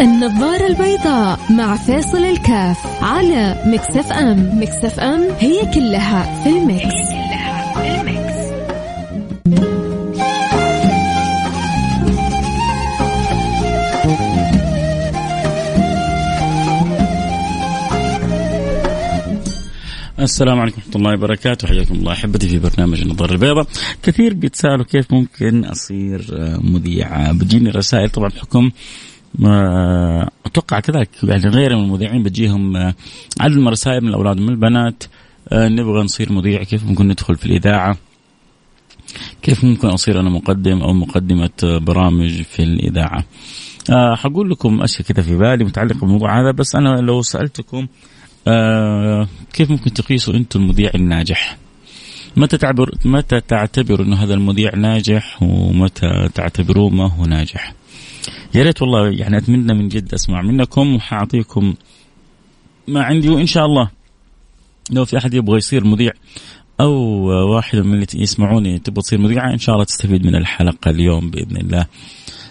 النظارة البيضاء مع فيصل الكاف على Mix FM. Mix FM هي كلها في ال Mix, هي كلها في ال Mix. السلام عليكم ورحمة الله وبركاته. حياكم الله أحبتي في برنامج النظارة البيضاء. كثير بيتساءلوا كيف ممكن أصير مذيعة بتجيني رسائل. طبعا بحكم أتوقع كذلك. يعني غير من المذيعين بتجيهم عدد من الرسائل من الأولاد ومن البنات. نبغى نصير مذيع كيف ممكن ندخل في الإذاعة؟ كيف ممكن أصير أنا مقدم أو مقدمة برامج في الإذاعة؟ أه حقول لكم أشياء كذا في بالي متعلقة بالموضوع هذا بس أنا لو سألتكم كيف ممكن تقيسوا أنتم المذيع الناجح؟ متى تعبر متى تعتبروا إنه هذا المذيع ناجح ومتى تعتبروه ما هو ناجح؟ يا ريت والله يعني أتمنى من جد أسمع منكم وحأعطيكم ما عندي وإن شاء الله لو في أحد يبغى يصير مذيع أو واحد من اللي يسمعوني تبغى تصير مذيعة إن شاء الله تستفيد من الحلقة اليوم بإذن الله.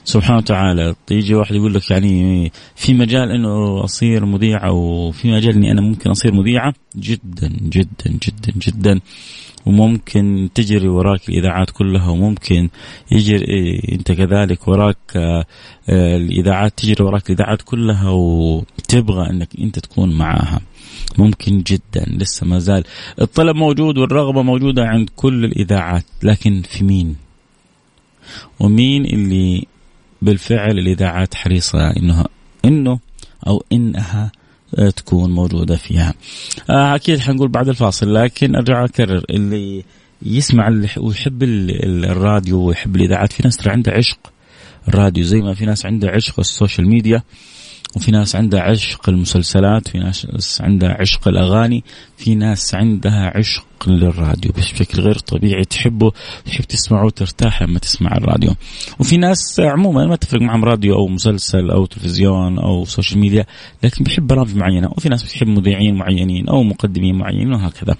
سبحانه وتعالى يجي واحد يقول لك يعني في مجال إنه أصير مذيع أو في مجال إني أنا ممكن أصير مذيعة؟ جدا جدا جدا جدا. وممكن تجري وراك الإذاعات كلها وممكن يجري أنت كذلك وراك الإذاعات تجري وراك الإذاعات كلها وتبغى أنك أنت تكون معاها. ممكن جدا لسه ما زال. الطلب موجود والرغبة موجودة عند كل الإذاعات لكن في مين؟ ومين اللي بالفعل الإذاعات حريصة انه إنه أو إنها تكون موجودة فيها. أكيد حنقول بعد الفاصل لكن أرجع أكرر اللي يسمع ويحب الراديو ويحب الإذاعات في ناس ترى عندها عشق الراديو زي ما في ناس عندها عشق ال social media وفي ناس عندها عشق المسلسلات في ناس عندها عشق الأغاني في ناس عندها عشق للراديو. بشكل غير طبيعي تحبه تحب تسمعه وترتاح لما تسمع الراديو. وفي ناس عموما ما تفرق معهم راديو أو مسلسل أو تلفزيون أو social media لكن بيحب برامج معينة. وفي ناس بتحب مذيعين معينين أو مقدمين معينين وهكذا.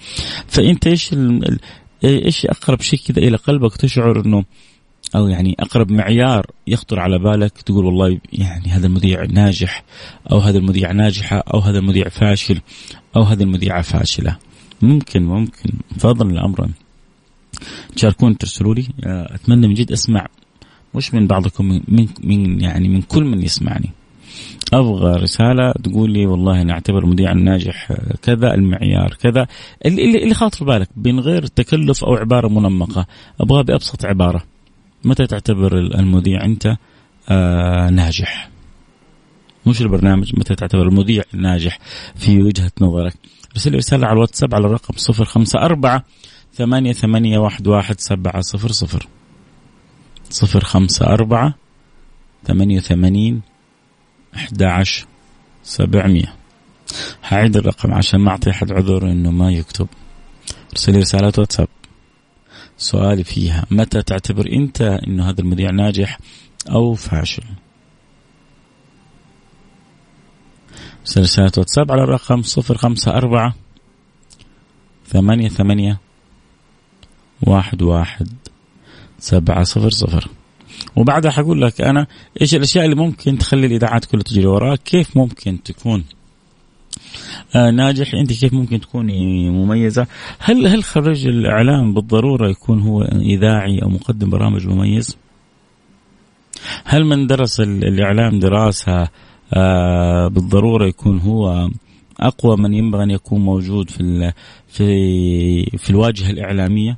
فأنت إيش إيش أقرب شيء كذا إلى قلبك تشعر إنه أو يعني أقرب معيار يخطر على بالك تقول والله يعني هذا المذيع ناجح أو هذا المذيع ناجحة أو هذا المذيع فاشل أو هذه المذيعة فاشلة. ممكن ممكن. فضلا امرا تشاركون ترسلوا لي. أتمنى من جد أسمع. مش من بعضكم من, من يعني من كل من يسمعني. أبغى رسالة تقول لي والله أنا أعتبر المذيع الناجح كذا المعيار كذا. اللي اللي خاطر بالك من غير تكلف أو عبارة منمقة. أبغى بأبسط عبارة. متى تعتبر المذيع أنت آه ناجح؟ مش البرنامج متى تعتبر المذيع ناجح في وجهة نظرك؟ ارسل رسالة على الواتساب على الرقم صفر خمسة أربعة ثمانية ثمانية واحد واحد سبعة صفر صفر. صفر خمسة أربعة ثمانية وثمانين أحد عشر سبعمية. هعيد الرقم عشان ما أعطي أحد عذر إنه ما يكتب. ارسل رسالة واتساب سؤالي فيها. متى تعتبر أنت أنه هذا المذيع ناجح أو فاشل؟ رسالة واتساب على الرقم صفر خمسة أربعة ثمانية ثمانية واحد واحد سبعة صفر صفر. وبعدها حقول لك أنا إيش الأشياء اللي ممكن تخلي الإذاعات كلها تجري وراك؟ كيف ممكن تكون؟ ناجح أنت كيف ممكن تكوني مميزة؟ هل هل خريج الإعلام بالضرورة يكون هو إذاعي أو مقدم برامج مميز؟ هل من درس الإعلام دراسة آه بالضرورة يكون هو أقوى من ينبغي أن يكون موجود في في في الواجهة الإعلامية؟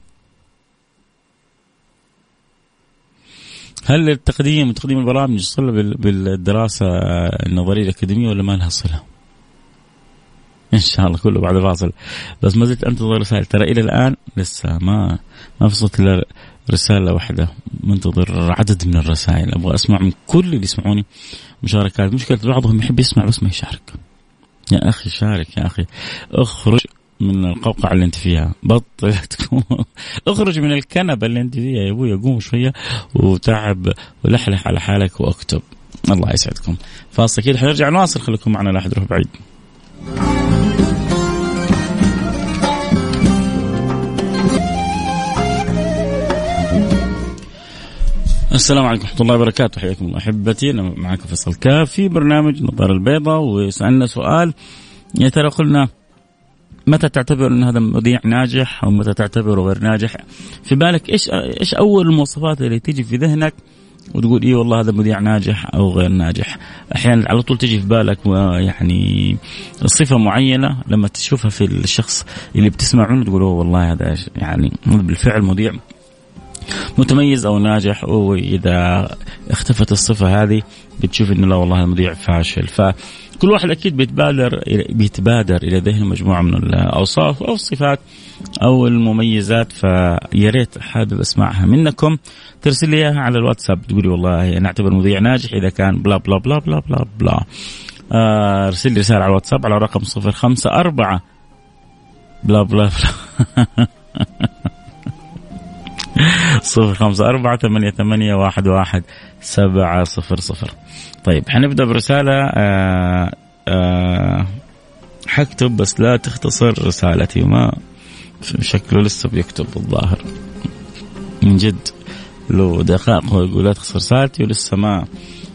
هل التقديم وتقديم البرامج صله بالدراسة النظرية الأكاديمية ولا ما لها صلة؟ ان شاء الله كله بعد الفاصل. بس ما زلت أنتظر رسائل ترى إلى الآن لسه ما ما وصلت إلا رسالة واحدة. منتظر عدد من الرسائل. أبغى أسمع من كل اللي يسمعوني مشاركات. مشكله بعضهم يحب يسمع بس ما يشارك. يا أخي شارك يا أخي. اخرج من القوقعة اللي أنت فيها. بطل تكون اخرج من الكنبة اللي أنت فيها يا أبوي. قوم شوية وتعب ولحلح على حالك وأكتب. الله يسعدكم. فاصل كده حنرجع. نواصل. خليكم معنا لا أحد يروح بعيد. السلام عليكم ورحمة الله وبركاته. حياكم الله أحبتي. أنا معكم فيصل كاف في برنامج نظارة البيضاء وسألنا سؤال. يا ترى قلنا متى تعتبر إن هذا مذيع ناجح أو متى تعتبره غير ناجح؟ في بالك إيش إيش أول المواصفات اللي تيجي في ذهنك وتقول اي والله هذا مذيع ناجح أو غير ناجح؟ أحيانا على طول تجي في بالك يعني صفة معينة لما تشوفها في الشخص اللي بتسمع منه تقول والله هذا يعني بالفعل مذيع. متميز أو ناجح واذا اختفت الصفة هذه بتشوف إنه لا والله المذيع فاشل. فكل واحد أكيد بيتبادر بيتبادر إلى ذهنه مجموعة من الأوصاف أو الصفات أو المميزات فيا ريت حابب أسمعها منكم. ترسل لي إياها على الواتساب تقولي والله نعتبر مذيع ناجح إذا كان بلا بلا بلا بلا بلا بلا. آه، ارسل لي رسالة على الواتساب على رقم 054 بلا بلا بلا. صفر خمسة أربعة ثمانية, ثمانية واحد, واحد سبعة صفر صفر. طيب حنبدأ برسالة آآ آآ حكتب بس لا تختصر رسالتي وما شكله لسه بيكتب الظاهر. من جد لو دقائق يقول لا تخسر رسالتي ولسه ما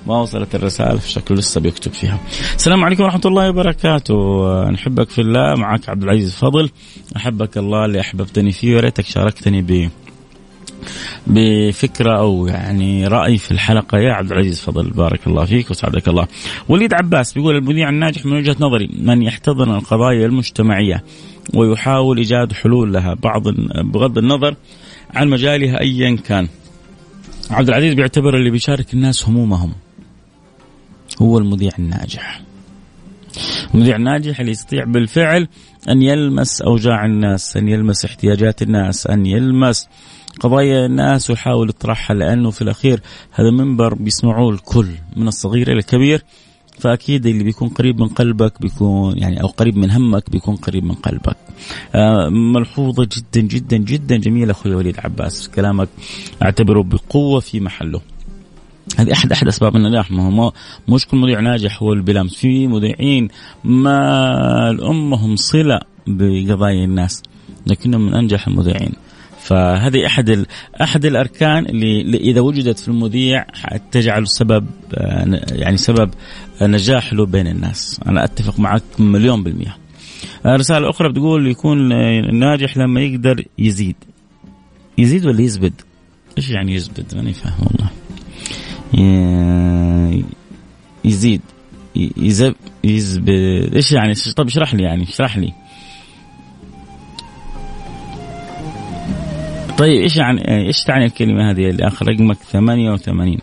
ما وصلت الرسالة شكله لسه بيكتب فيها. السلام عليكم ورحمة الله وبركاته، نحبك في الله معك عبد العزيز فضل، أحبك الله اللي أحببتني فيه ويا ريتك شاركتني. بفكرة أو يعني رأي في الحلقة يا عبد العزيز فضل بارك الله فيك وسعدك الله. وليد عباس بيقول المذيع الناجح من وجهة نظري من يحتضن القضايا المجتمعية ويحاول إيجاد حلول لها بعض بغض النظر عن مجالها ايا كان. عبد العزيز بيعتبر اللي بيشارك الناس همومهم هو المذيع الناجح. المذيع الناجح اللي يستطيع بالفعل أن يلمس أوجاع الناس، أن يلمس احتياجات الناس، أن يلمس قضايا الناس ويحاول يطرحها لأنه في الأخير هذا منبر بيسمعوه الكل من الصغير إلى الكبير فأكيد اللي بيكون قريب من قلبك بيكون يعني أو قريب من همك بيكون قريب من قلبك. آه ملحوظة جدا جدا جدا جميله أخوي وليد عباس كلامك أعتبره بقوة في محله. هذه أحد أحد أسباب النجاح ما هو مش كل مذيع ناجح هو اللي في مذيعين ما امهم صلة بقضايا الناس لكنهم من أنجح المذيعين. فهذه أحد أحد الأركان اللي إذا وجدت في المذيع تجعل سبب يعني سبب نجاح له بين الناس أنا أتفق معك مليون بالمئه رسالة أخرى بتقول يكون ناجح لما يقدر يزيد يزيد ولا يزبد؟ إيش يعني يزبد؟ ماني فاهم والله. يزيد يزب يزبد إيش يعني؟ طيب اشرح لي يعني اشرح لي. طيب إيش يعني إيش تعني الكلمة هذه اللي اخر رقمك 88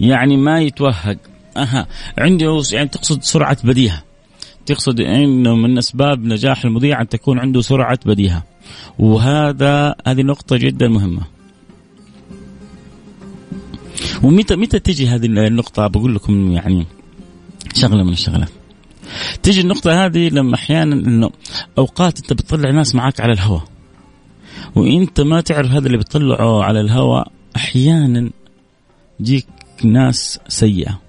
يعني ما يتوهق. أها. عنده يعني تقصد سرعة بديهة. تقصد إنه من أسباب نجاح المذيع أن تكون عنده سرعة بديهة. وهذا هذه نقطة جدا مهمة. ومتى متى تجي هذه النقطة؟ بقول لكم يعني شغلة من الشغلات تجي النقطة هذه لما أحيانا إنه أوقات أنت بتطلع ناس معك على الهواء. وانت ما تعرف هذا اللي بيطلعه على الهواء أحيانا جيك ناس سيئة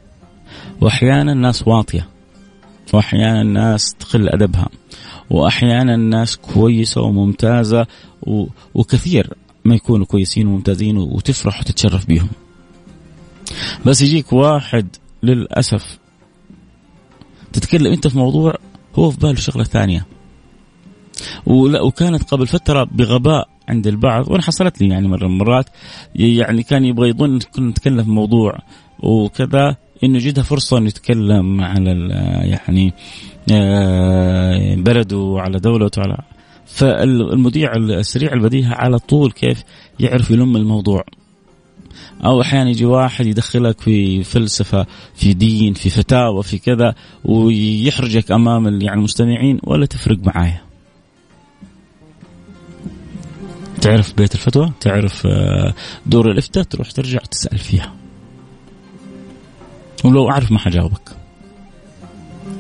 واحيانا ناس واطية واحيانا ناس تقل أدبها واحيانا ناس كويسة وممتازة و... وكثير ما يكونوا كويسين وممتازين وتفرح وتتشرف بهم بس يجيك واحد للأسف تتكلم أنت في موضوع هو في باله شغلة ثانية. وكانت قبل فترة بغباء عند البعض وأنا حصلت لي يعني مرة من المرات. يعني كان يبغى يظن كنا نتكلم في موضوع وكذا إنه يجدها فرصة إنه يتكلم على يعني آه، بلده وعلى دولته وعلى فالمذيع السريع البديهة على طول كيف يعرف يلم الموضوع. أو أحيانا يجي واحد يدخلك في فلسفة في دين في فتاوى في كذا ويحرجك أمام يعني المستمعين ولا تفرق معايا. تعرف بيت الفتوى؟ تعرف آه، دور الافتاء؟ تروح ترجع تسأل فيها. ولو أعرف ما حجاوبك.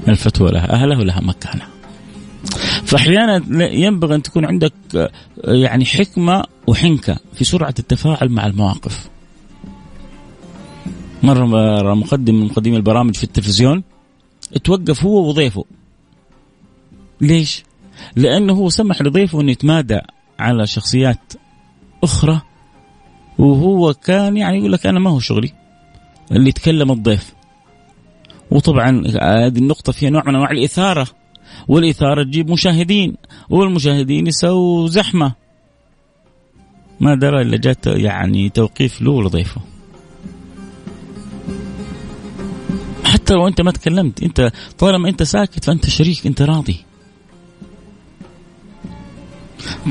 الفتوى لها اهلها ولها مكانها. فأحيانا ينبغي أن تكون عندك آه، يعني حكمة وحنكة في سرعة التفاعل مع المواقف. مرة مقدم من مقدمي البرامج في التلفزيون توقف هو وضيفه. ليش؟ لأنه هو سمح لضيفه انه يتمادى على شخصيات أخرى وهو كان يعني يقول لك أنا ما هو شغلي اللي يتكلم الضيف. وطبعا هذه النقطة فيها نوع من أنواع الإثارة والإثارة تجيب مشاهدين والمشاهدين يسووا زحمة. ما درى إلا جات يعني توقيف له لضيفه. حتى لو أنت ما تكلمت أنت طالما أنت ساكت فأنت شريك أنت راضي.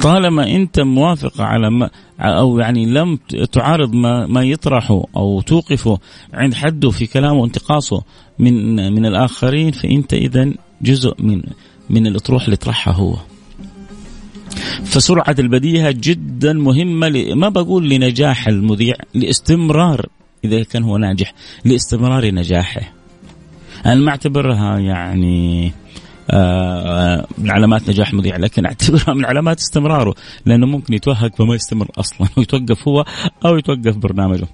طالما أنت موافق على ما أو يعني لم تعارض ما ما يطرحه أو توقفه عند حده في كلامه وانتقاصه من من الآخرين فأنت اذا جزء من من الاطروحه اللي طرحها هو. فسرعة البديهة جدا مهمة ما بقول لنجاح المذيع لاستمرار إذا كان هو ناجح لاستمرار نجاحه. أنا ما أعتبرها يعني من علامات نجاح مذيع لكن اعتبرها من علامات استمراره لأنه ممكن يتوهق فما يستمر أصلا ويتوقف هو أو يتوقف برنامجه.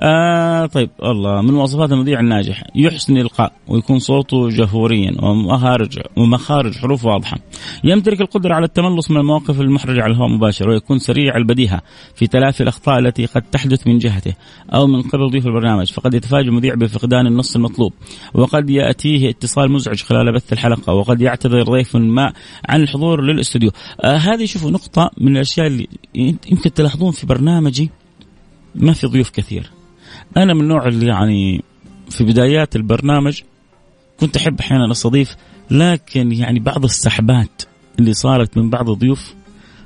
آه طيب الله من مواصفات المذيع الناجح يحسن الإلقاء ويكون صوته جهوريا ومخارج ومخارج حروف واضحة. يمتلك القدرة على التملص من المواقف المحرجة على الهواء مباشر ويكون سريع البديهة في تلافي الأخطاء التي قد تحدث من جهته أو من قبل ضيف البرنامج فقد يتفاجئ المذيع بفقدان النص المطلوب وقد يأتيه اتصال مزعج خلال بث الحلقة وقد يعتذر ضيف ما عن الحضور للاستوديو. آه هذه شوفوا نقطة من الأشياء اللي يمكن تلاحظون في برنامجي ما في ضيوف كثير. أنا من النوع اللي يعني في بدايات البرنامج كنت أحب أحيانا أستضيف لكن يعني بعض السحبات اللي صارت من بعض الضيوف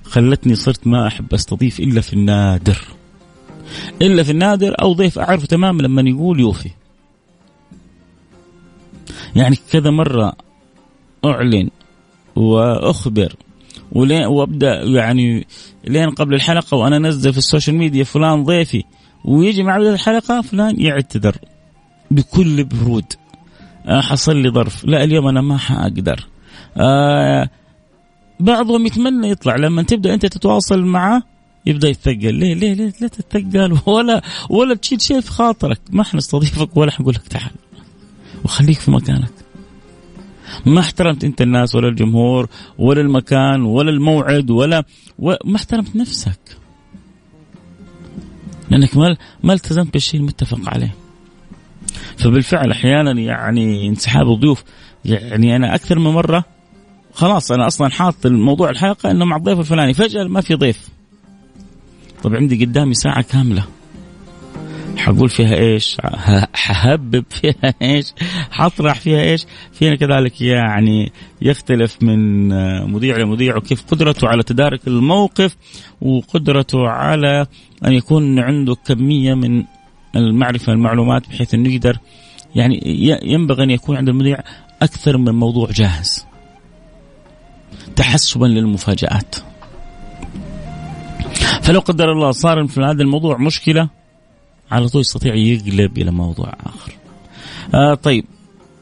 خلتني صرت ما أحب أستضيف إلا في النادر. إلا في النادر أو ضيف أعرفه تماما لما يقول يوفي. يعني كذا مرة أعلن وأخبر. ولين وأبدأ يعني لين قبل الحلقة وأنا أنزل في ال social media فلان ضيفي ويجي مع بدايه الحلقة فلان يعتذر بكل برود. آه حصل لي ظرف. لا اليوم أنا ما حأقدر. آه بعضهم يتمنى يطلع. لما تبدأ أنت تتواصل معه يبدأ يتثقل. ليه ليه ليه لا تتثقل؟ ولا ولا تشيل شيء في خاطرك. ما حنستضيفك ولا حنقول لك تعال. وخليك في مكانك. ما احترمت انت الناس ولا الجمهور ولا المكان ولا الموعد ولا ما احترمت نفسك. لأنك ما ما التزمت بالشيء المتفق عليه. فبالفعل أحيانا يعني انسحاب الضيوف يعني أنا أكثر من مرة خلاص أنا أصلا حاط الموضوع الحلقة إنه مع الضيف الفلاني فجأة ما في ضيف. طب عندي قدامي ساعة كاملة. حقول فيها إيش؟ حهبب فيها إيش؟ حطرح فيها إيش؟ فينا كذلك يعني يختلف من مذيع لمذيع وكيف قدرته على تدارك الموقف وقدرته على أن يكون عنده كمية من المعرفة المعلومات بحيث أنه يقدر يعني ينبغي أن يكون عند المذيع أكثر من موضوع جاهز. تحسبا للمفاجآت. فلو قدر الله صار في هذا الموضوع مشكلة على طول يستطيع يقلب إلى موضوع آخر. آه طيب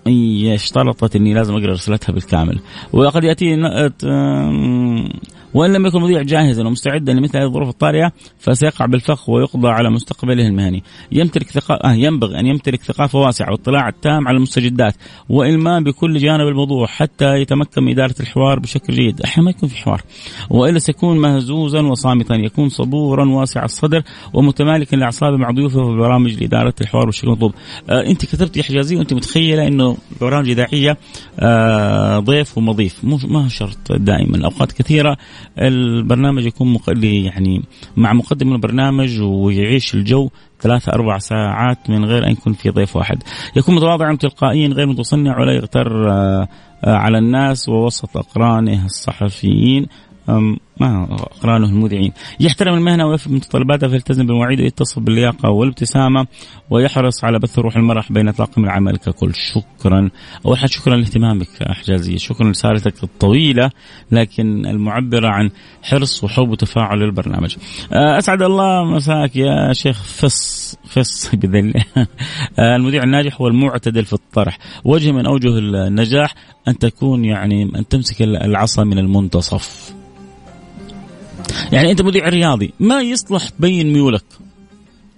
هي اشترطت إني لازم أقرأ رسالتها بالكامل وقد ياتي وإن لم يكن المذيع جاهزا ومستعدا لمثل هذه الظروف الطارئة فسيقع بالفخ ويقضى على مستقبله المهني. يمتلك ثقافه آه ينبغي أن يمتلك ثقافة واسعة واطلاع تام على المستجدات وإلمام بكل جانب الموضوع حتى يتمكن من إدارة الحوار بشكل جيد، أحيانا ما يكون في حوار وإلا سيكون مهزوزا وصامتا، يكون صبورا واسع الصدر ومتمالكا لأعصابه مع ضيوفه في برامج لإدارة الحوار بالشكل المطلوب. آه أنت كتبتي حجازيه وأنت متخيلة إنه برامج إذاعية آه ضيف ومضيف، مو ما شرط دائما، أوقات كثيرة البرنامج يكون يعني مع مقدم البرنامج ويعيش الجو ثلاثة أربع ساعات من غير أن يكون في ضيف واحد. يكون متواضعا تلقائيا غير متصنع ولا يغتر آه، آه، على الناس ووسط أقرانه الصحفيين. ما اقرانه المذيعين. يحترم المهنة ويفي بمتطلباتها فيلتزم بالمواعيد ويتصف باللياقة والابتسامة ويحرص على بث روح المرح بين طاقم العمل ككل. شكرا. أول حاجة شكرا لاهتمامك حجازيه شكرا لرسالتك الطويلة لكن المعبره عن حرص وحب وتفاعل للبرنامج. آه، أسعد الله مساك يا شيخ فص فص بذل المذيع الناجح هو المعتدل في الطرح. وجه من أوجه النجاح أن تكون يعني أن تمسك العصا من المنتصف. يعني أنت مذيع رياضي ما يصلح تبين ميولك.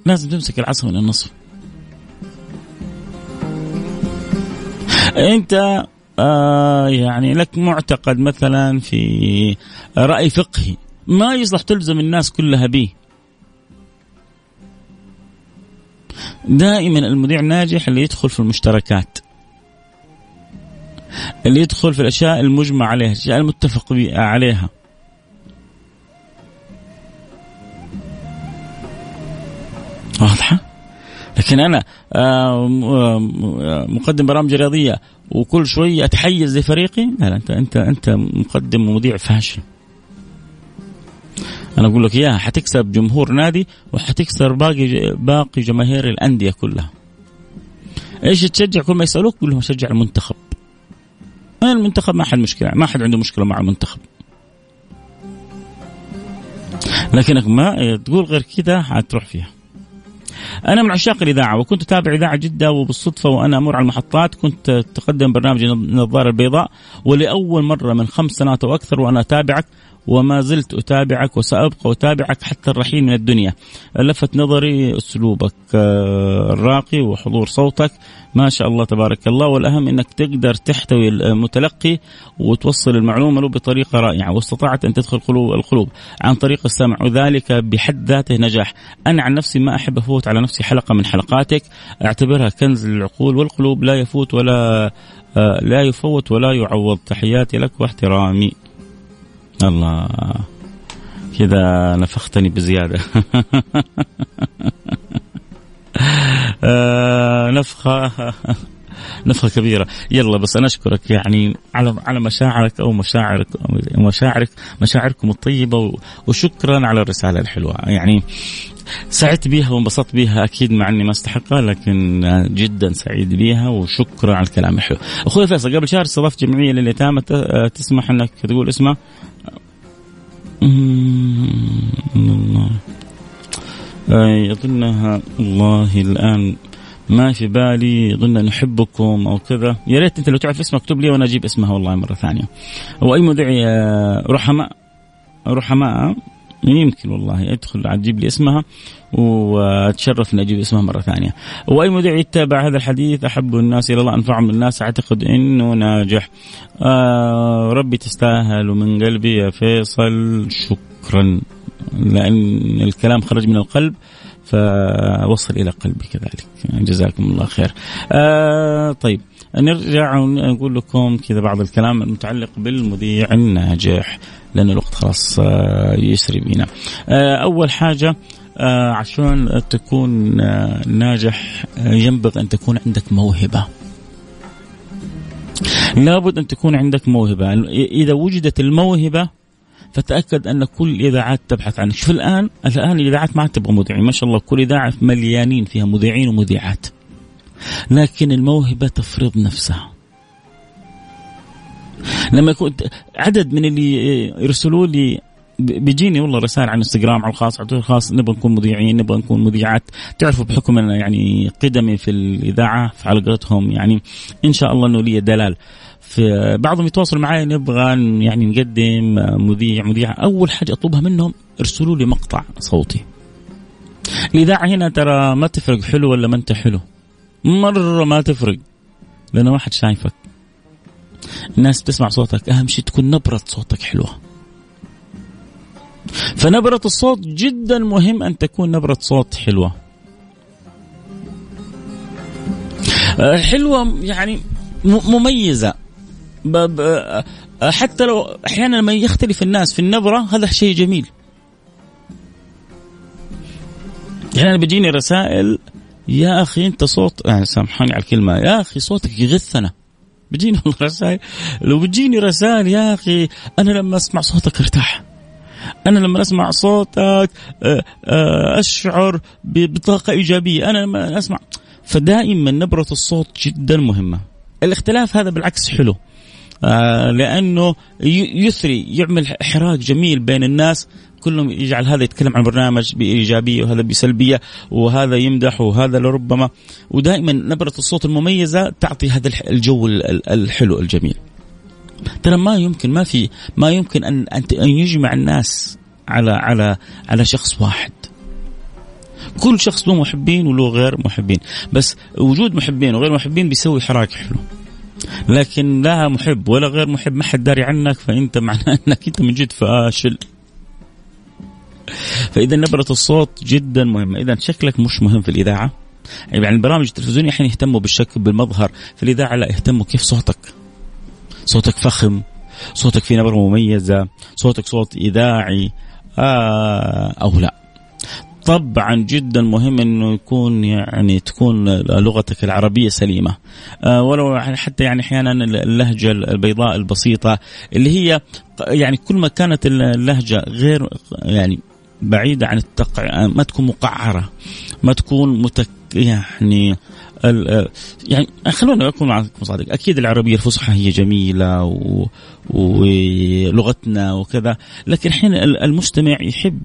لازم تمسك العصا من النصف. أنت آه يعني لك معتقد مثلا في رأي فقهي ما يصلح تلزم الناس كلها به. دائما المذيع الناجح اللي يدخل في المشتركات. اللي يدخل في الأشياء المجمع عليها الأشياء المتفق عليها. واضحة؟ لكن أنا آه، آه، مقدم برامج رياضية وكل شوي أتحيز لفريقي؟ لا, لا أنت أنت أنت مقدم ومذيع فاشل. أنا أقول لك إياها حتكسب جمهور نادي وحتكسر باقي باقي جماهير الأندية كلها. إيش تشجع؟ كل ما يسألوك قول لهم اشجع المنتخب. المنتخب ما حد مشكلة ما حد عنده مشكلة مع المنتخب. لكنك ما تقول غير كذا حتروح فيها. أنا من عشاق الإذاعة وكنت أتابع إذاعة جدة وبالصدفة وأنا أمر على المحطات كنت تقدم برنامج النظاره البيضاء ولأول مرة من خمس سنوات وأكثر وأنا أتابعك. وما زلت أتابعك وسأبقى أتابعك حتى الرحيل من الدنيا. لفت نظري أسلوبك آه، الراقي وحضور صوتك. ما شاء الله تبارك الله. والأهم أنك تقدر تحتوي المتلقي وتوصل المعلومة له بطريقة رائعة واستطعت أن تدخل قلوب القلوب عن طريق السمع. وذلك بحد ذاته نجاح. أنا عن نفسي ما أحب أفوت على نفسي حلقة من حلقاتك. أعتبرها كنز للعقول والقلوب. لا يفوت ولا آه، لا يفوت ولا يعوض. تحياتي لك واحترامي. الله. كذا نفختني بزيادة. آه، نفخة. نفخة كبيرة. يلا بس أنا أشكرك يعني على على مشاعرك أو مشاعرك مشاعرك مشاعركم الطيبة وشكرا على الرسالة الحلوة. يعني سعدت بها وانبسطت بها أكيد مع أني ما أستحقها لكن جدا سعيد بها وشكرا على الكلام. الحلو. أخوي فيصل قبل شهر استضفت جمعية لليتامى تسمح أنك تقول اسمها الله. اظنها الله الآن ما في بالي اظن نحبكم أو كذا. يا ريت أنت لو تعرف اسمها اكتب لي وأنا أجيب اسمها والله مرة ثانية. وأي مذيع رحماء رحماء يمكن والله ادخل تجيب لي اسمها واتشرف إني أجيب اسمها مرة ثانية. وأي مذيع يتابع هذا الحديث أحب الناس إلى الله انفعهم الناس أعتقد إنه ناجح. آه ربي تستاهل ومن قلبي يا فيصل شكرا لأن الكلام خرج من القلب فوصل إلى قلبي كذلك جزاكم الله خير. آه طيب نرجع ونقول لكم كذا بعض الكلام المتعلق بالمذيع الناجح لأن الوقت خلاص آه، يسري بينا. آه، أول حاجة آه، عشان تكون ناجح ينبغي أن تكون عندك موهبة. لابد أن تكون عندك موهبة. إذا وجدت الموهبة فتأكد أن كل الإذاعات تبحث عنك. شوف الآن الآن الإذاعات ما تبغى مذيعين. ما شاء الله كل إذاعة مليانين فيها مذيعين ومذيعات. لكن الموهبة تفرض نفسها. لما يكون عدد من اللي يرسلوا لي بيجيني والله رسائل على إنستغرام على الخاص على الخاص نبغى نكون مذيعين نبغى نكون مذيعات. تعرفوا بحكم أنا يعني قدمي في الإذاعة في حلقتهم يعني إن شاء الله إنه لي دلال. بعضهم يتواصلوا معي نبغى يعني نقدم مذيع مذيعة. أول حاجة أطلبها منهم ارسلوا لي مقطع صوتي. الإذاعة هنا ترى ما تفرق حلو ولا ما أنت حلو. مرة ما تفرق لأن واحد شايفك. الناس تسمع صوتك. أهم شيء تكون نبرة صوتك حلوة. فنبرة الصوت جدا مهم أن تكون نبرة صوت حلوة. آه، حلوة يعني مميزة. حتى لو أحيانا لما يختلف الناس في النبرة هذا شيء جميل. يعني بيجيني رسائل يا أخي أنت صوت يعني سامحوني على الكلمة يا أخي صوتك يغثنا. والله رسائل. لو بتجيني رسائل يا أخي أنا لما أسمع صوتك أرتاح. أنا لما أسمع صوتك آه، آه، أشعر بطاقة إيجابية. أنا لما أسمع فدائما نبرة الصوت جدا مهمة. الاختلاف هذا بالعكس حلو. آه، لأنه يثري يعمل احراج جميل بين الناس. كلهم يجعل هذا يتكلم عن برنامج بإيجابية وهذا بسلبية وهذا يمدح وهذا لربما ودائما نبرة الصوت المميزة تعطي هذا الجو الحلو الجميل. ترى ما يمكن ما في ما يمكن ان أن يجمع الناس على على على شخص واحد. كل شخص له محبين وله غير محبين بس وجود محبين وغير محبين بيسوي حراك حلو لكن لا محب ولا غير محب ما حد داري عنك فأنت معناه إنك أنت من جد فاشل فإذا نبرة الصوت جدا مهمة. اذا شكلك مش مهم في الإذاعة. يعني البرامج التلفزيونية أحيانا يهتموا بالشكل بالمظهر. في الإذاعة لا يهتموا كيف صوتك. صوتك فخم. صوتك في نبرة مميزة. صوتك صوت إذاعي. آه أو لا. طبعا جدا مهم إنه يكون يعني تكون لغتك العربية سليمة. آه ولو حتى يعني أحيانا اللهجة البيضاء البسيطة اللي هي يعني كل ما كانت اللهجة غير يعني بعيدة عن التقع ما تكون مقعرة ما تكون متك يعني يعني خلونا اكون معكم صادق أكيد العربية الفصحى هي جميلة و... ولغتنا وكذا لكن حين المستمع يحب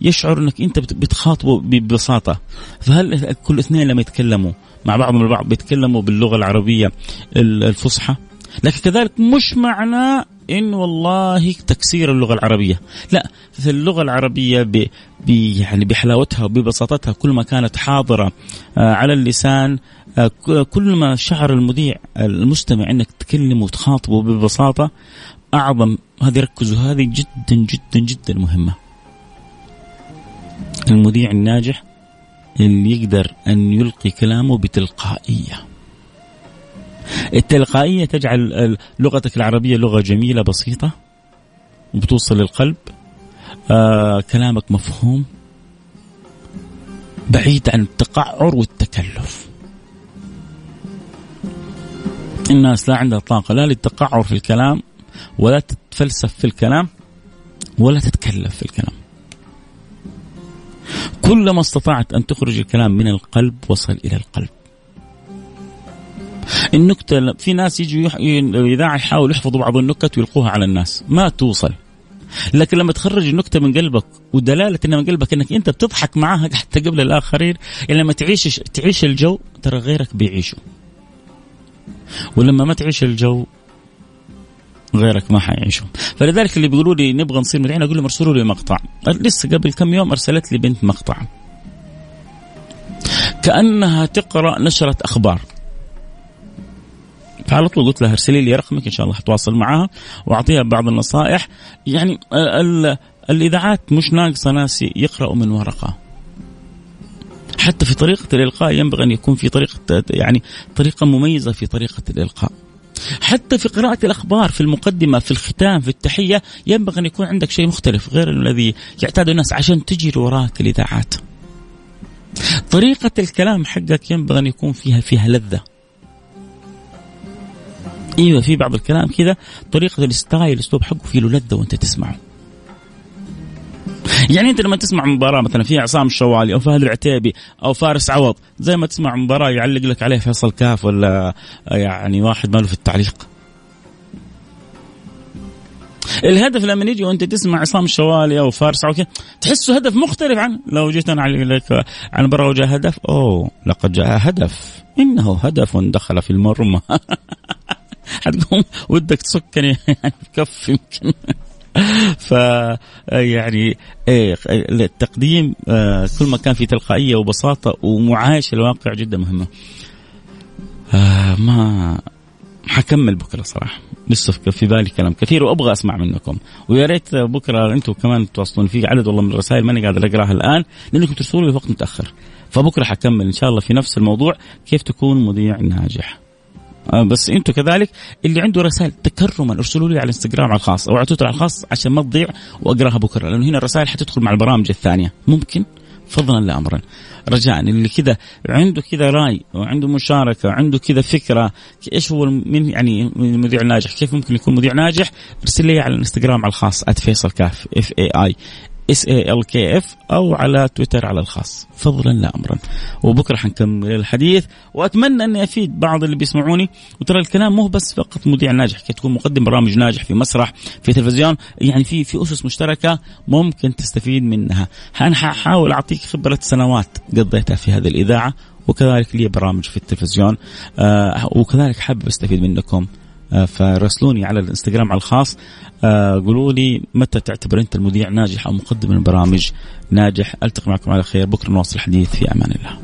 يشعر إنك أنت بتخاطبه ببساطة فهل كل اثنين لما يتكلموا مع بعضهم البعض بيتكلموا باللغة العربية الفصحى؟ لكن كذلك مش معناه إنه والله تكسير اللغة العربية. لا في اللغة العربية ب يعني بحلاوتها وببساطتها كل ما كانت حاضرة آه، على اللسان آه، كل ما شعر المذيع المستمع إنك تكلمه وتخاطبه ببساطة أعظم هذه ركزوا هذه جدا جدا جدا مهمة. المذيع الناجح اللي يقدر أن يلقي كلامه بتلقائية. التلقائية تجعل لغتك العربية لغة جميلة بسيطة وبتوصل للقلب. آه كلامك مفهوم. بعيد عن التقعر والتكلف. الناس لا عندها طاقة لا للتقعر في الكلام ولا تتفلسف في الكلام ولا تتكلف في الكلام. كلما استطعت أن تخرج الكلام من القلب وصل إلى القلب. النكتة في ناس يجوا الإذاعة يحاولوا يحفظوا بعض النكت ويلقوها على الناس. ما توصل. لكن لما تخرج النكتة من قلبك ودلالة إنها من قلبك إنك أنت بتضحك معاها حتى قبل الآخرين يعني لما تعيش تعيش الجو ترى غيرك بيعيشوا. ولما ما تعيش الجو غيرك ما حيعيشوا. فلذلك اللي بيقولوا لي نبغى نصير مذيعين أقول لهم ارسلوا لي مقطع. لسه قبل كم يوم أرسلت لي بنت مقطع. كأنها تقرأ نشرة أخبار. فعلى طول قلت لها ارسلي لي رقمك إن شاء الله حتواصل معاها وأعطيها بعض النصائح. يعني ال الإذاعات مش ناقصة ناس يقرأوا من ورقة. حتى في طريقة الإلقاء ينبغي أن يكون في طريقة يعني طريقة مميزة في طريقة الإلقاء. حتى في قراءة الأخبار في المقدمة في الختام في التحية ينبغي أن يكون عندك شيء مختلف غير الذي يعتاد الناس عشان تجري وراك الإذاعات. طريقة الكلام حقك ينبغي أن يكون فيها فيها لذة. أيوه في بعض الكلام كذا طريقة الستايل الأسلوب حقه فيه له لذه وأنت تسمعه. يعني أنت لما تسمع مباراة مثلا فيها عصام الشوالي أو فهد العتيبي أو فارس عوض زي ما تسمع مباراة يعلق لك عليه فيصل كاف ولا يعني واحد ماله في التعليق. الهدف لما يجي وأنت تسمع عصام الشوالي أو فارس كذا تحسه هدف مختلف عن لو جيت أنا اعلق لك عن مباراه وجاء هدف أوه لقد جاء هدف. إنه هدف دخل في المرمى. حتقوم ودك تسكني يعني كف يمكن. ف يعني إيه التقديم آه، كل ما كان في تلقائية وبساطة ومعايشة الواقع جدا مهمة. آه، ما حكمل بكرة صراحة. لسه في بالي كلام كثير وأبغى أسمع منكم. ويا ريت بكرة أنتم كمان تواصلون في عدد والله من الرسائل ماني قادر أقراها الآن لأنكم ترسلوا لي وقت متأخر. فبكرة حكمل إن شاء الله في نفس الموضوع كيف تكون مذيع ناجح. بس أنتم كذلك اللي عنده رسائل تكرما ارسلوا لي على الانستغرام على الخاص أو على تويتر على الخاص عشان ما تضيع واقراها بكره لأنه هنا الرسائل حتدخل مع البرامج الثانية. ممكن؟ فضلا لا امرا رجاء اللي كذا عنده كذا رأي وعنده مشاركة وعنده كذا فكرة إيش هو من يعني المذيع الناجح كيف ممكن يكون مذيع ناجح؟ ارسل لي على الانستغرام على الخاص @فيصل كاف F A I S A L K F أو على تويتر على الخاص. فضلا لا امرا. وبكرة حنكمل الحديث. وأتمنى أني أفيد بعض اللي بيسمعوني. وترى الكلام مو بس فقط مذيع ناجح. كي تكون مقدم برامج ناجح في مسرح في تلفزيون يعني في في أسس مشتركة ممكن تستفيد منها. أنا حاحاول أعطيك خبرة سنوات قضيتها في هذه الإذاعة. وكذلك لي برامج في التلفزيون. آه وكذلك حابب أستفيد منكم. آه، فراسلوني على الانستغرام على الخاص آه، قولوا لي متى تعتبر أنت المذيع ناجح أو مقدم البرامج ناجح؟ ألتقي معكم على خير بكرة نواصل الحديث في أمان الله.